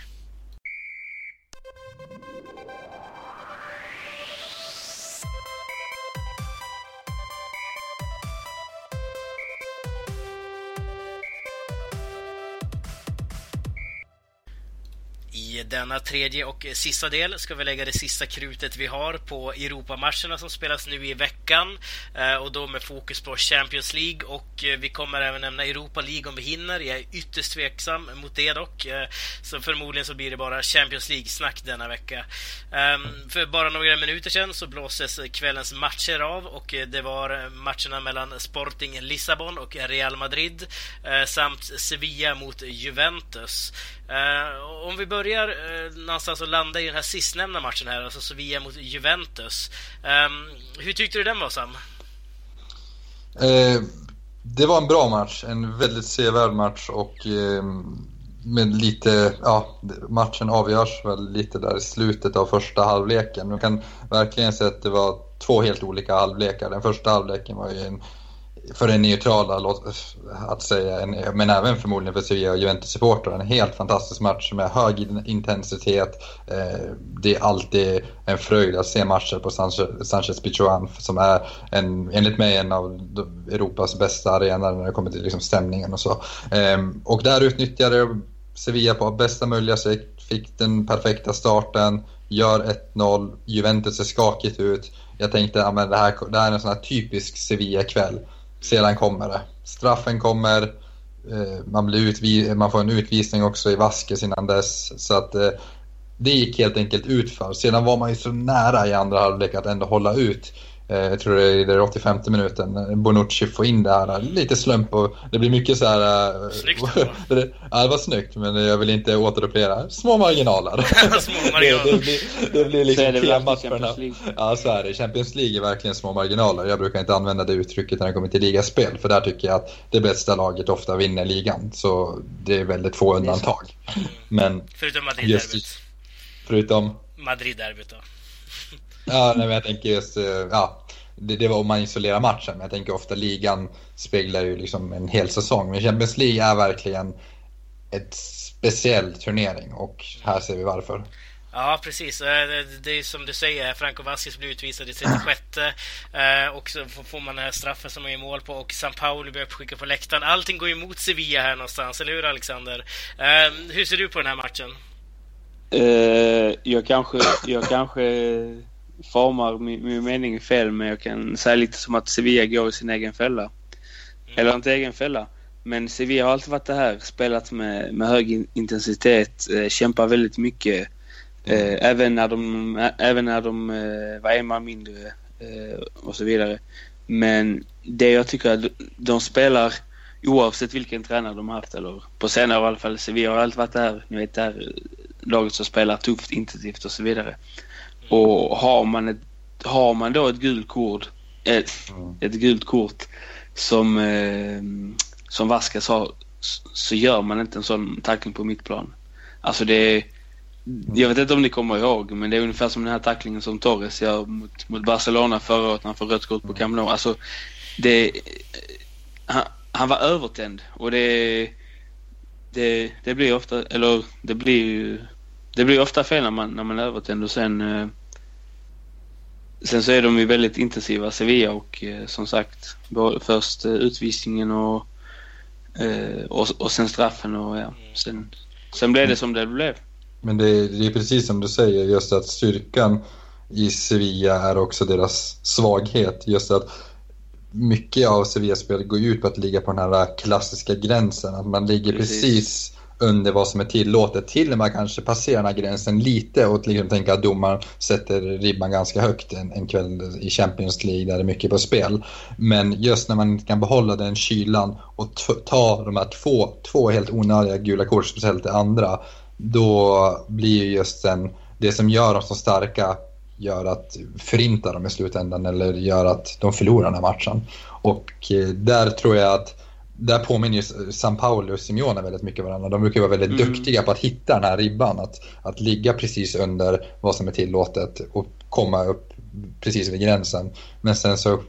I denna tredje och sista del ska vi lägga det sista krutet vi har på Europamatcherna som spelas nu i veckan eh, och då med fokus på Champions League och eh, vi kommer även nämna Europa League om vi hinner. Jag är ytterst tveksam mot det dock, eh, så förmodligen så blir det bara Champions League-snack denna vecka. Ehm, för bara några minuter sedan så blåses kvällens matcher av och det var matcherna mellan Sporting Lissabon och Real Madrid samt Sevilla mot Juventus. Eh, om vi börjar eh, någonstans och landar i den här sistnämnda matchen här, alltså Sevilla mot Juventus. Um, hur tyckte du den var, Sam?
Eh, det var en bra match, en väldigt sevärd match och eh, med lite, ja, matchen avgörs väl lite där i slutet av första halvleken. Man kan verkligen säga att det var två helt olika halvlekar. Den första halvleken var ju en för den neutrala att säga, men även förmodligen för Sevilla och Juventus-supportrar, en helt fantastisk match med hög intensitet. Eh, det är alltid en fröjd att se matcher på Sanchez Pichuan som är en, enligt mig en av Europas bästa arenor när det kommer till liksom stämningen och så. Ehm, och där utnyttjade Sevilla på bästa möjliga sätt, fick den perfekta starten, gör 1-0, Juventus ser skakigt ut. Jag tänkte att det, här, det här är en sån här typisk Sevilla-kväll. Sedan kommer det. Straffen kommer, eh, man, blir utvi man får en utvisning också i Vaskes innan dess. Så att eh, det gick helt enkelt utför. Sedan var man ju så nära i andra halvlek att ändå hålla ut. Eh, jag tror det är i den 85 minuten. Bonucci får in det här. Lite slump och det blir mycket så här...
Eh, snyggt
Ja, det var snyggt men jag vill inte återupprepa Små marginaler.
små marginaler.
det, det, blir, det blir liksom temat för den här. Ja, så är det. Champions League är verkligen små marginaler. Jag brukar inte använda det uttrycket när det kommer till ligaspel. För där tycker jag att det bästa laget ofta vinner ligan. Så det är väldigt få undantag. Men
Förutom Madrid-derbyt.
Förutom?
Madrid-derbyt då.
Ja, nej, men jag tänker just, eh, ja, det, det, var om man isolerar matchen. Men jag tänker ofta ligan speglar ju liksom en hel säsong. Men Champions League är verkligen ett speciell turnering och här ser vi varför.
Ja, precis. Eh, det är som du säger, Franco Vasquez blir utvisad i 36 eh, och så får man den här straffen som man gör mål på och San Paolo blir uppskickad på läktaren. Allting går emot Sevilla här någonstans, eller hur Alexander? Hur ser du på den här matchen?
Jag kanske, jag kanske formar min, min mening fel men jag kan säga lite som att Sevilla går i sin egen fälla. Mm. Eller inte egen fälla. Men Sevilla har alltid varit det här. Spelat med, med hög intensitet, eh, kämpar väldigt mycket. Eh, mm. även när de, även när de eh, var en man mindre eh, och så vidare. Men det jag tycker att de spelar oavsett vilken tränare de har haft eller på senare i alla fall. Sevilla har alltid varit det här, ni vet det här laget som spelar tufft, intensivt och så vidare. Och har man, ett, har man då ett gult kort, ett, mm. ett gult kort som, eh, som Vasquez har så gör man inte en sån tackling på mittplan. Alltså det är, jag vet inte om ni kommer ihåg, men det är ungefär som den här tacklingen som Torres gör mot, mot Barcelona förra året när han får rött kort på Camp Nou. Alltså, det, han, han var övertänd och det, det, det blir ofta, eller det blir det blir ofta fel när man, när man är övertänd och sen eh, Sen så är de ju väldigt intensiva Sevilla och eh, som sagt först eh, utvisningen och, eh, och, och sen straffen och ja, sen, sen blev det som det blev.
Men det, det är precis som du säger, just att styrkan i Sevilla är också deras svaghet. Just att mycket av Sevilla-spelet går ut på att ligga på den här klassiska gränsen. Att man ligger precis, precis under vad som är tillåtet. Till och med kanske passera den här gränsen lite och liksom tänka att domaren sätter ribban ganska högt en, en kväll i Champions League där det är mycket på spel. Men just när man kan behålla den kylan och ta de här två, två helt onödiga gula kort, speciellt det andra, då blir ju just den, det som gör dem så starka gör att förinta dem i slutändan eller gör att de förlorar den här matchen. Och eh, där tror jag att där påminner ju San Paolo och Simeone väldigt mycket varandra. De brukar vara väldigt mm. duktiga på att hitta den här ribban. Att, att ligga precis under vad som är tillåtet och komma upp precis vid gränsen. Men sen så,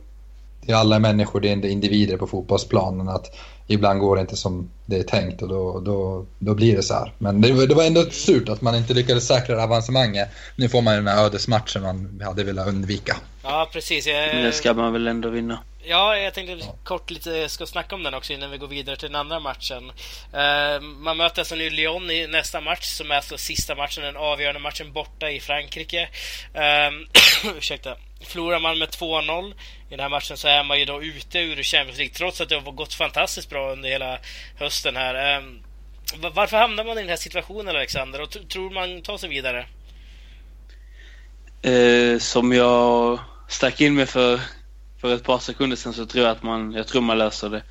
det är alla människor, det är individer på fotbollsplanen. Att ibland går det inte som det är tänkt och då, då, då blir det så här. Men det, det var ändå surt att man inte lyckades säkra avancemanget. Nu får man ju den här ödesmatchen man hade velat undvika.
Ja, precis. Jag...
Det ska man väl ändå vinna.
Ja, jag tänkte ja. kort lite ska snacka om den också innan vi går vidare till den andra matchen. Uh, man möter alltså nu Lyon i nästa match som är alltså sista matchen, den avgörande matchen borta i Frankrike. Uh, ursäkta. Förlorar man med 2-0 i den här matchen så är man ju då ute ur Champions League trots att det har gått fantastiskt bra under hela hösten här. Uh, varför hamnar man i den här situationen Alexander och tror man tar sig vidare?
Eh, som jag stack in med för för ett par sekunder sedan så tror jag att man, jag tror man löser det.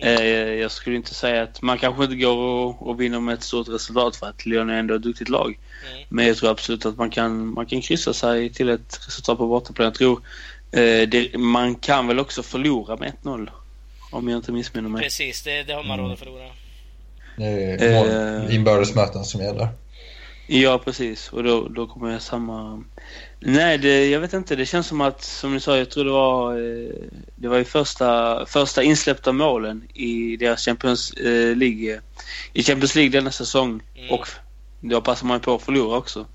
Mm. jag skulle inte säga att man kanske inte går och, och vinner med ett stort resultat för att Lyon är ändå ett duktigt lag. Mm. Men jag tror absolut att man kan, man kan kryssa sig till ett resultat på bortaplan. Jag tror eh, det, man kan väl också förlora med 1-0. Om jag inte missminner mig.
Precis, det, det har man råd att förlora.
Det är eh, inbördesmöten som gäller.
Ja, precis. Och då, då kommer jag samma... Nej, det, jag vet inte. Det känns som att, som ni sa, jag tror det var, eh, det var ju första, första insläppta målen i deras Champions eh, League, i Champions League denna säsong. Mm. Och då passar man på att förlora också.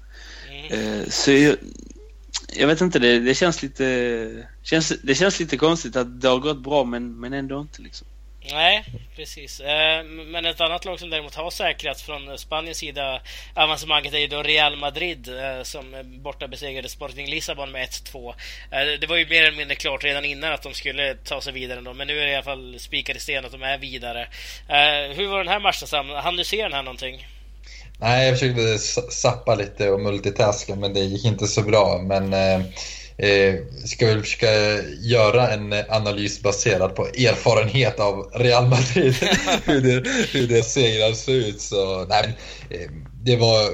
Mm. Eh, så jag, jag, vet inte, det, det känns lite, känns, det känns lite konstigt att det har gått bra men, men ändå inte liksom.
Nej, precis. Eh, men ett annat lag som däremot har säkrats från Spaniens sida avancemanget är ju då Real Madrid eh, som borta besegrade Sporting Lissabon med 1-2. Eh, det var ju mer eller mindre klart redan innan att de skulle ta sig vidare ändå, men nu är det i alla fall spikat i sten att de är vidare. Hur var den här matchen Sam? Hann du se den här någonting?
Nej, jag försökte sappa lite och multitaska men det gick inte så bra. Men Eh, ska väl försöka göra en analys baserad på erfarenhet av Real Madrid. hur, det, hur det segrar ser ut. Så, nej, eh, det var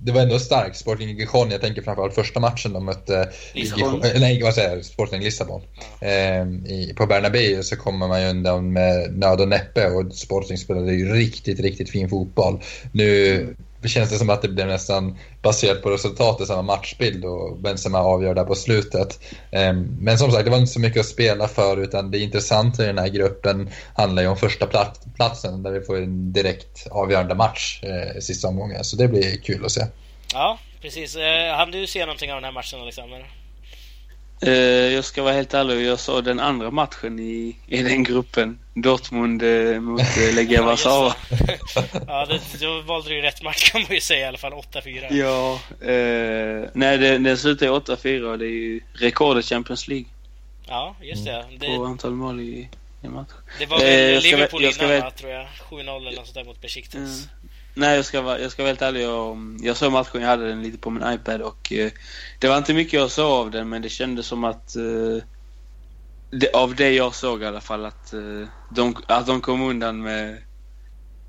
det var ändå starkt. Sporting Gijon, jag tänker framförallt första matchen de mötte Gijon, eh, nej, vad säger jag, Sporting Lissabon. Ja. Eh, i, på Bernabéu så kommer man ju undan med nöd och näppe och Sporting spelade ju riktigt, riktigt fin fotboll. Nu det känns det som att det blev nästan baserat på resultatet, samma matchbild och Benzema avgör där på slutet. Ehm, men som sagt, det var inte så mycket att spela för utan det intressanta i den här gruppen handlar ju om första platsen där vi får en direkt avgörande match eh, i sista omgången. Så det blir kul att se.
Ja, precis. Eh, hann du se någonting av den här matchen Alexander?
Eh, jag ska vara helt ärlig, jag såg den andra matchen i, i den gruppen. Dortmund eh, mot eh, Legia Warszawa.
ja, det, då valde du ju rätt match kan man ju säga i alla fall. 8-4.
Ja, eh, nej den, den slutade 8-4 och det är ju rekord i Champions League.
Ja, just det. det...
På antal mål i, i matchen.
Det var väl eh, Liverpool innan väl... tror jag. 7-0 eller något sånt där mot Besiktas. Mm.
Nej, jag ska, vara, jag ska vara helt ärlig. Jag, mm, jag såg matchen, jag hade den lite på min iPad och eh, det var inte mycket jag såg av den men det kändes som att eh, det, av det jag såg i alla fall att, eh, de, att de kom undan med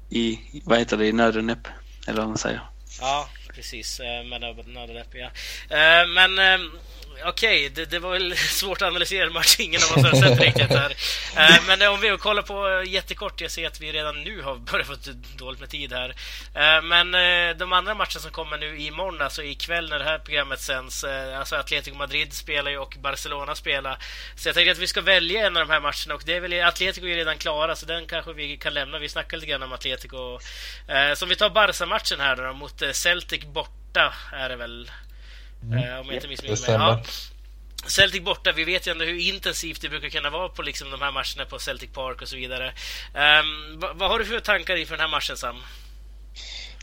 i, vad heter det, i nöd och näpp. Eller vad man säger.
Ja, precis. Eh, med nöd och näpp, ja. Eh, men ehm, okej, okay, det, det, var väl svårt att analysera en match. Ingen av oss har sett riktigt här. Uh, men om vi kollar på jättekort, jag ser att vi redan nu har börjat få dåligt med tid här. Uh, men uh, de andra matcherna som kommer nu imorgon, alltså ikväll när det här programmet sänds, alltså Atletico Madrid spelar ju och Barcelona spelar. Så jag tänkte att vi ska välja en av de här matcherna och det är väl Atletico är redan klara, så den kanske vi kan lämna. Vi snackar lite grann om Atletico. Så om vi tar Barca-matchen här då, mot Celtic borta är det väl. Mm. om jag inte missminner mig. Ja. Celtic borta, vi vet ju ändå hur intensivt det brukar kunna vara på liksom de här matcherna på Celtic Park och så vidare. Um, vad har du för tankar inför den här matchen Sam?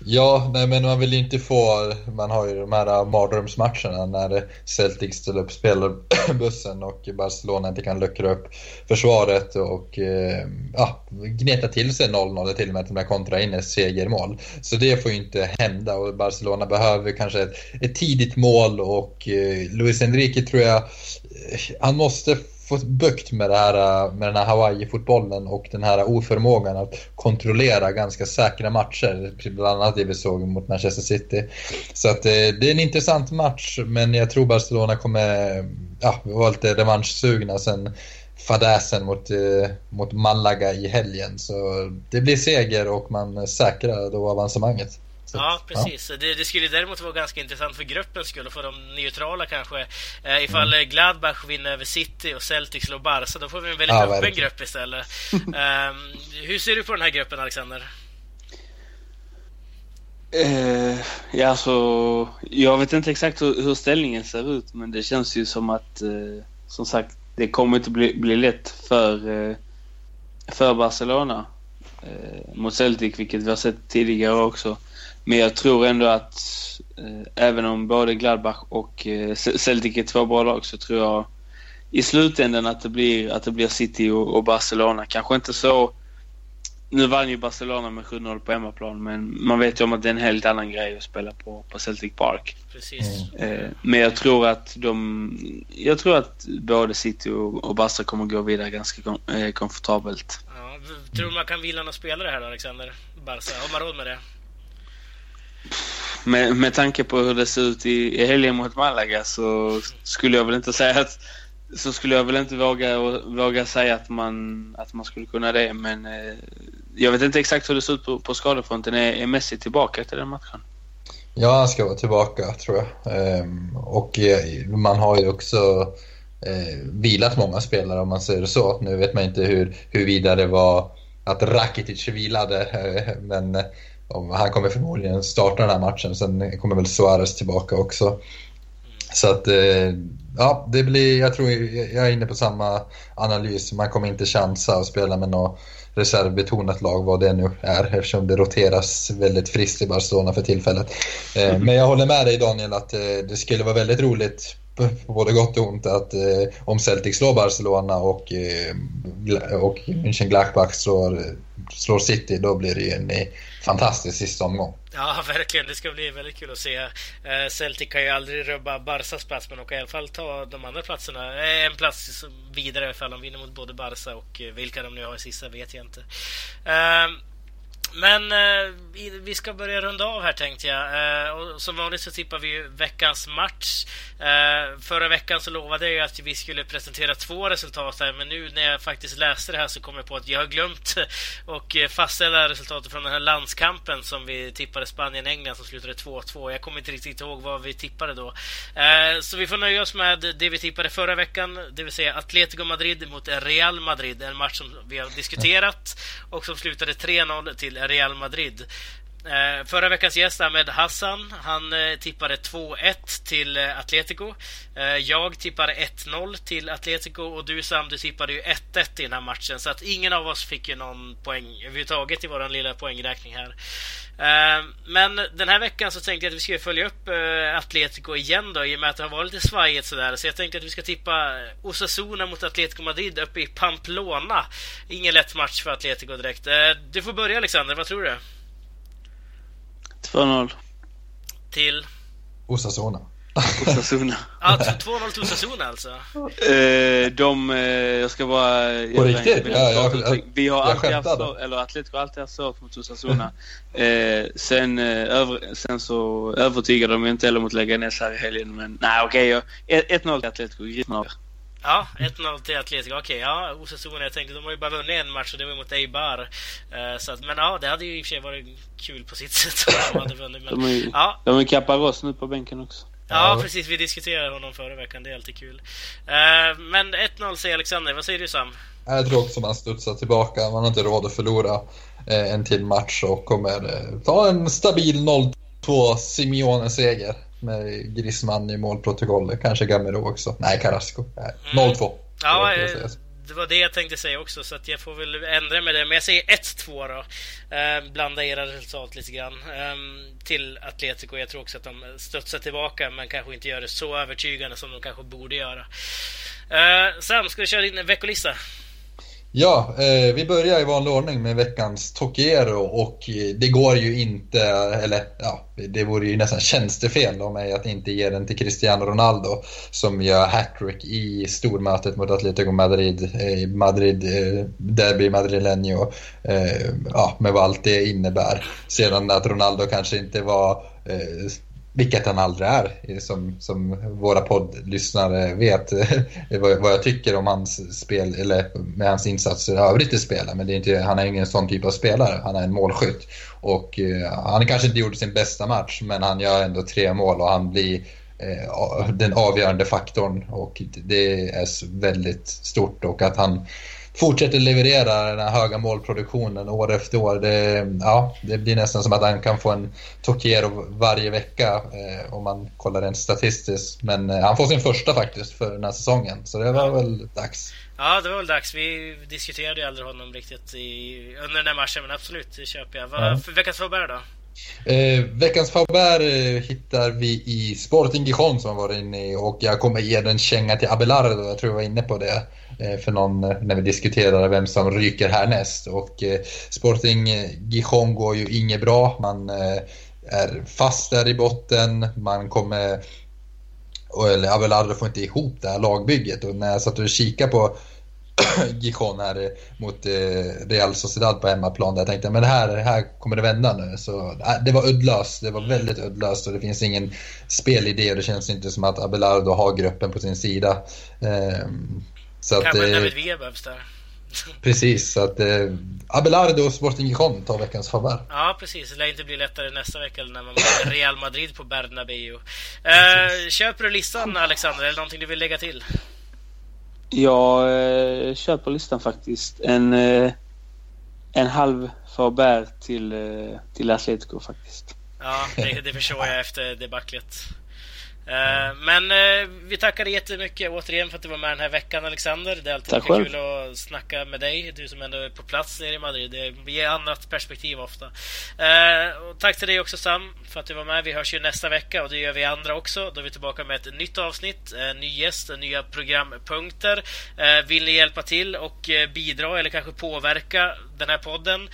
Ja, nej men man vill ju inte få, man har ju de här äh, mardrömsmatcherna när Celtic ställer upp spelarbussen och Barcelona inte kan luckra upp försvaret och eh, ja, gneta till sig 0-0 till och med med kontra in ett segermål. Så det får ju inte hända och Barcelona behöver kanske ett, ett tidigt mål och eh, Luis Enrique tror jag, han måste få bukt med, det här, eh, med den här Hawaii-fotbollen och den här oförmågan att kontrollera ganska säkra matcher. Bland annat det vi såg mot Manchester City. Så att eh, det, är en intressant match men jag tror Barcelona kommer ja, vara lite revanschsugna sen fadäsen mot, eh, mot Malaga i helgen. Så det blir seger och man säkrar då avancemanget.
Så, ja, precis. Ja. Det, det, skulle däremot vara ganska intressant för gruppens skull och för de neutrala kanske. Eh, ifall mm. Gladbach vinner över City och Celtic slår Barca, då får vi en väldigt ja, öppen grupp istället. um, hur ser du på den här gruppen, Alexander?
Eh, ja, alltså, jag vet inte exakt hur, hur, ställningen ser ut, men det känns ju som att, eh, som sagt, det kommer inte bli, bli lätt för, eh, för Barcelona eh, mot Celtic, vilket vi har sett tidigare också. Men jag tror ändå att eh, även om både Gladbach och eh, Celtic är två bra lag så tror jag i slutändan att det blir, att det blir City och, och Barcelona. Kanske inte så... Nu vann ju Barcelona med 7-0 på hemmaplan men man vet ju om att det är en helt annan grej att spela på, på Celtic Park.
Precis.
Eh, men jag tror att de... Jag tror att både City och, och Barca kommer gå vidare ganska kom, eh, komfortabelt.
Ja, tror du man kan vila några spelare här då, Alexander? Barca, har man råd med det?
Med, med tanke på hur det ser ut i, i helgen mot Malaga så skulle jag väl inte säga att så skulle jag väl inte våga, våga säga att man, att man skulle kunna det. Men eh, jag vet inte exakt hur det ser ut på, på skadefronten. Är, är Messi tillbaka till den matchen?
Ja, han ska vara tillbaka tror jag. Ehm, och eh, man har ju också eh, vilat många spelare om man säger så. Nu vet man inte hur, huruvida det var att Rakitic vilade, eh, men han kommer förmodligen starta den här matchen. Sen kommer väl Suarez tillbaka också. Så att, eh, ja, det blir, jag tror jag är inne på samma analys. Man kommer inte chansa att spela med något reservbetonat lag, vad det nu är, eftersom det roteras väldigt friskt i Barcelona för tillfället. Eh, men jag håller med dig Daniel att eh, det skulle vara väldigt roligt på både gott och ont att om Celtic slår Barcelona och, och München Gladbach slår, slår City, då blir det ju en fantastisk sista omgång.
Ja, verkligen. Det ska bli väldigt kul att se. Eh, Celtic kan ju aldrig rubba Barsas plats, men de kan i alla fall ta de andra platserna. Eh, en plats vidare ifall de vinner mot både Barca och eh, vilka de nu har i sista vet jag inte. Men eh, vi ska börja runda av här tänkte jag. Eh, och som vanligt så tippar vi veckans match. Eh, förra veckan så lovade jag att vi skulle presentera två resultat här, men nu när jag faktiskt läste det här så kom jag på att jag har glömt och eh, fastställa resultatet från den här landskampen som vi tippade Spanien-England som slutade 2-2. Jag kommer inte riktigt ihåg vad vi tippade då. Eh, så vi får nöja oss med det vi tippade förra veckan, det vill säga Atletico Madrid mot Real Madrid. En match som vi har diskuterat och som slutade 3-0 till Real Madrid. Eh, förra veckans gäst Ahmed Hassan, han eh, tippade 2-1 till eh, Atletico. Eh, jag tippade 1-0 till Atletico och du Sam, du tippade ju 1-1 i den här matchen. Så att ingen av oss fick ju någon poäng överhuvudtaget i vår lilla poängräkning här. Eh, men den här veckan så tänkte jag att vi skulle följa upp eh, Atletico igen då, i och med att det har varit lite svajigt sådär. Så jag tänkte att vi ska tippa Osasuna mot Atletico Madrid uppe i Pamplona. Ingen lätt match för Atletico direkt. Du får börja Alexander, vad tror du?
2-0.
Till?
Osasuna.
Osasuna.
ja, 2-0 till Osasuna alltså?
Eh, de, eh, jag ska bara...
På riktigt? Ja, jag, jag,
vi har alltid haft så, eller Atletico har alltid haft svårt mot Osasuna. eh, sen, eh, över, sen så övertygade de inte heller mot Leganes här i helgen, men nej okej. Okay, 1-0 till Atletico, Griezmann.
Ja, 1-0 till Atletico. Okej, okay, ja, Osasuna. Jag tänkte de har ju bara vunnit en match och det var mot Eibar. Uh, så att, men ja, det hade ju i och för sig varit kul på sitt sätt om de hade vunnit. Men,
de är ju ja. de Caparros nu på bänken också.
Ja, precis. Vi diskuterade honom förra veckan. Det är alltid kul. Uh, men 1-0 säger Alexander. Vad säger du Sam?
Jag tror också man studsar tillbaka. Man har inte råd att förlora eh, en till match och kommer ta en stabil 0-2 Simeone-seger med Griezmann i målprotokollet. Kanske Gamero också. Nej, Carrasco. Mm. 0-2.
Ja, eh, det var det jag tänkte säga också, så att jag får väl ändra med det. Men jag säger 1-2 då. Eh, blanda era resultat lite grann. Eh, till Atletico. Jag tror också att de studsar tillbaka, men kanske inte gör det så övertygande som de kanske borde göra. Eh, Sam, ska du köra din veckolista?
Ja, eh, vi börjar i vanlig ordning med veckans Tokiero och eh, det går ju inte, eller ja, det vore ju nästan tjänstefel av mig att inte ge den till Cristiano Ronaldo som gör hattrick i stormötet mot Atletico Madrid, eh, Madrid eh, Derby Madrileño, eh, ja, med vad allt det innebär. Sedan att Ronaldo kanske inte var eh, vilket han aldrig är, som, som våra poddlyssnare vet vad jag tycker om hans spel, eller med hans insatser i övrigt i spelet. Men det är inte, han är ingen sån typ av spelare, han är en målskytt. Och eh, han kanske inte gjorde sin bästa match, men han gör ändå tre mål och han blir eh, den avgörande faktorn. Och det är väldigt stort och att han fortsätter leverera den här höga målproduktionen år efter år. Det, ja, det blir nästan som att han kan få en Tokiero varje vecka eh, om man kollar rent statistiskt. Men eh, han får sin första faktiskt för den här säsongen, så det var väl dags.
Ja, det var väl dags. Vi diskuterade ju aldrig honom riktigt i, under den här matchen, men absolut, det köper jag. Vad för veckans Faubert då?
Eh, veckans Faubert eh, hittar vi i Sporting Gijon som har varit inne i och jag kommer ge den känga till Abelardo, jag tror jag var inne på det. Eh, för någon eh, när vi diskuterade vem som ryker härnäst. Och eh, Sporting Gijon går ju inget bra. Man är fast där i botten. Man kommer... Eller Abelardo får inte ihop det här lagbygget. Och när jag satt och kikade på Gijon här mot Real Sociedad på hemmaplan. Där jag tänkte men här, här kommer det vända nu. Så, det var uddlöst. Det var väldigt uddlöst och det finns ingen spelidé och det känns inte som att Abelardo har gruppen på sin sida. Ehm,
så Kanske att, David Villa behövs där.
Precis, så att eh, Abelardo och Sporting Gijon tar veckans favör.
Ja, precis. Det lär inte bli lättare nästa vecka när man möter Real Madrid på Bernabéu. Eh, köper du listan, Alexander, eller någonting du vill lägga till?
Jag eh, köper listan faktiskt. En, eh, en halv Faber till, eh, till Atletico faktiskt.
Ja, det, det förstår jag efter debaclet. Eh, men uh, vi tackar dig jättemycket återigen för att du var med den här veckan Alexander. Det är alltid Tack kul att snacka med dig. Du som ändå är på plats nere i Madrid. Det ger annat perspektiv ofta. Och tack till dig också Sam för att du var med. Vi hörs ju nästa vecka och det gör vi andra också. Då är vi tillbaka med ett nytt avsnitt, en ny gäst, eh, nya programpunkter. Eh, vill ni hjälpa till och bidra eller kanske påverka den här podden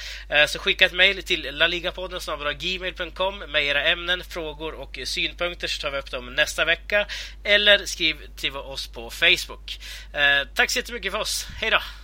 så skicka ett mejl till laligapodden gmail.com med era ämnen, frågor och synpunkter så tar vi upp dem nästa vecka eller skriv till oss på Facebook. Tack så jättemycket för oss. Hej då!